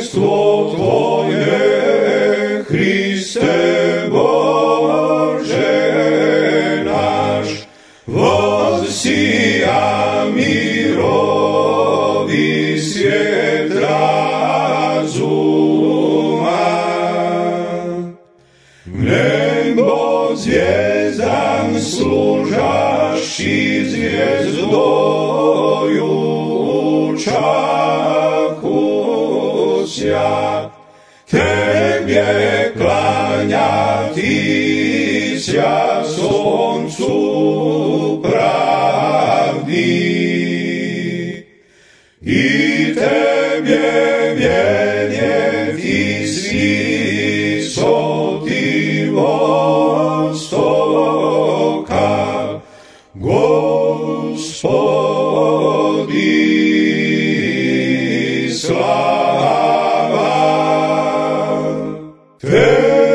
zwycięstwo Twoje, Chryste Boże nasz, wossija mirowi świat razuma. Niebo zwiezdan służasz i zwiezdoju czachu świat. Tebie klaniać i się słońcu prawdy. I Tebie wienie i z wisoty wostoka. Gospodi sława. Hey!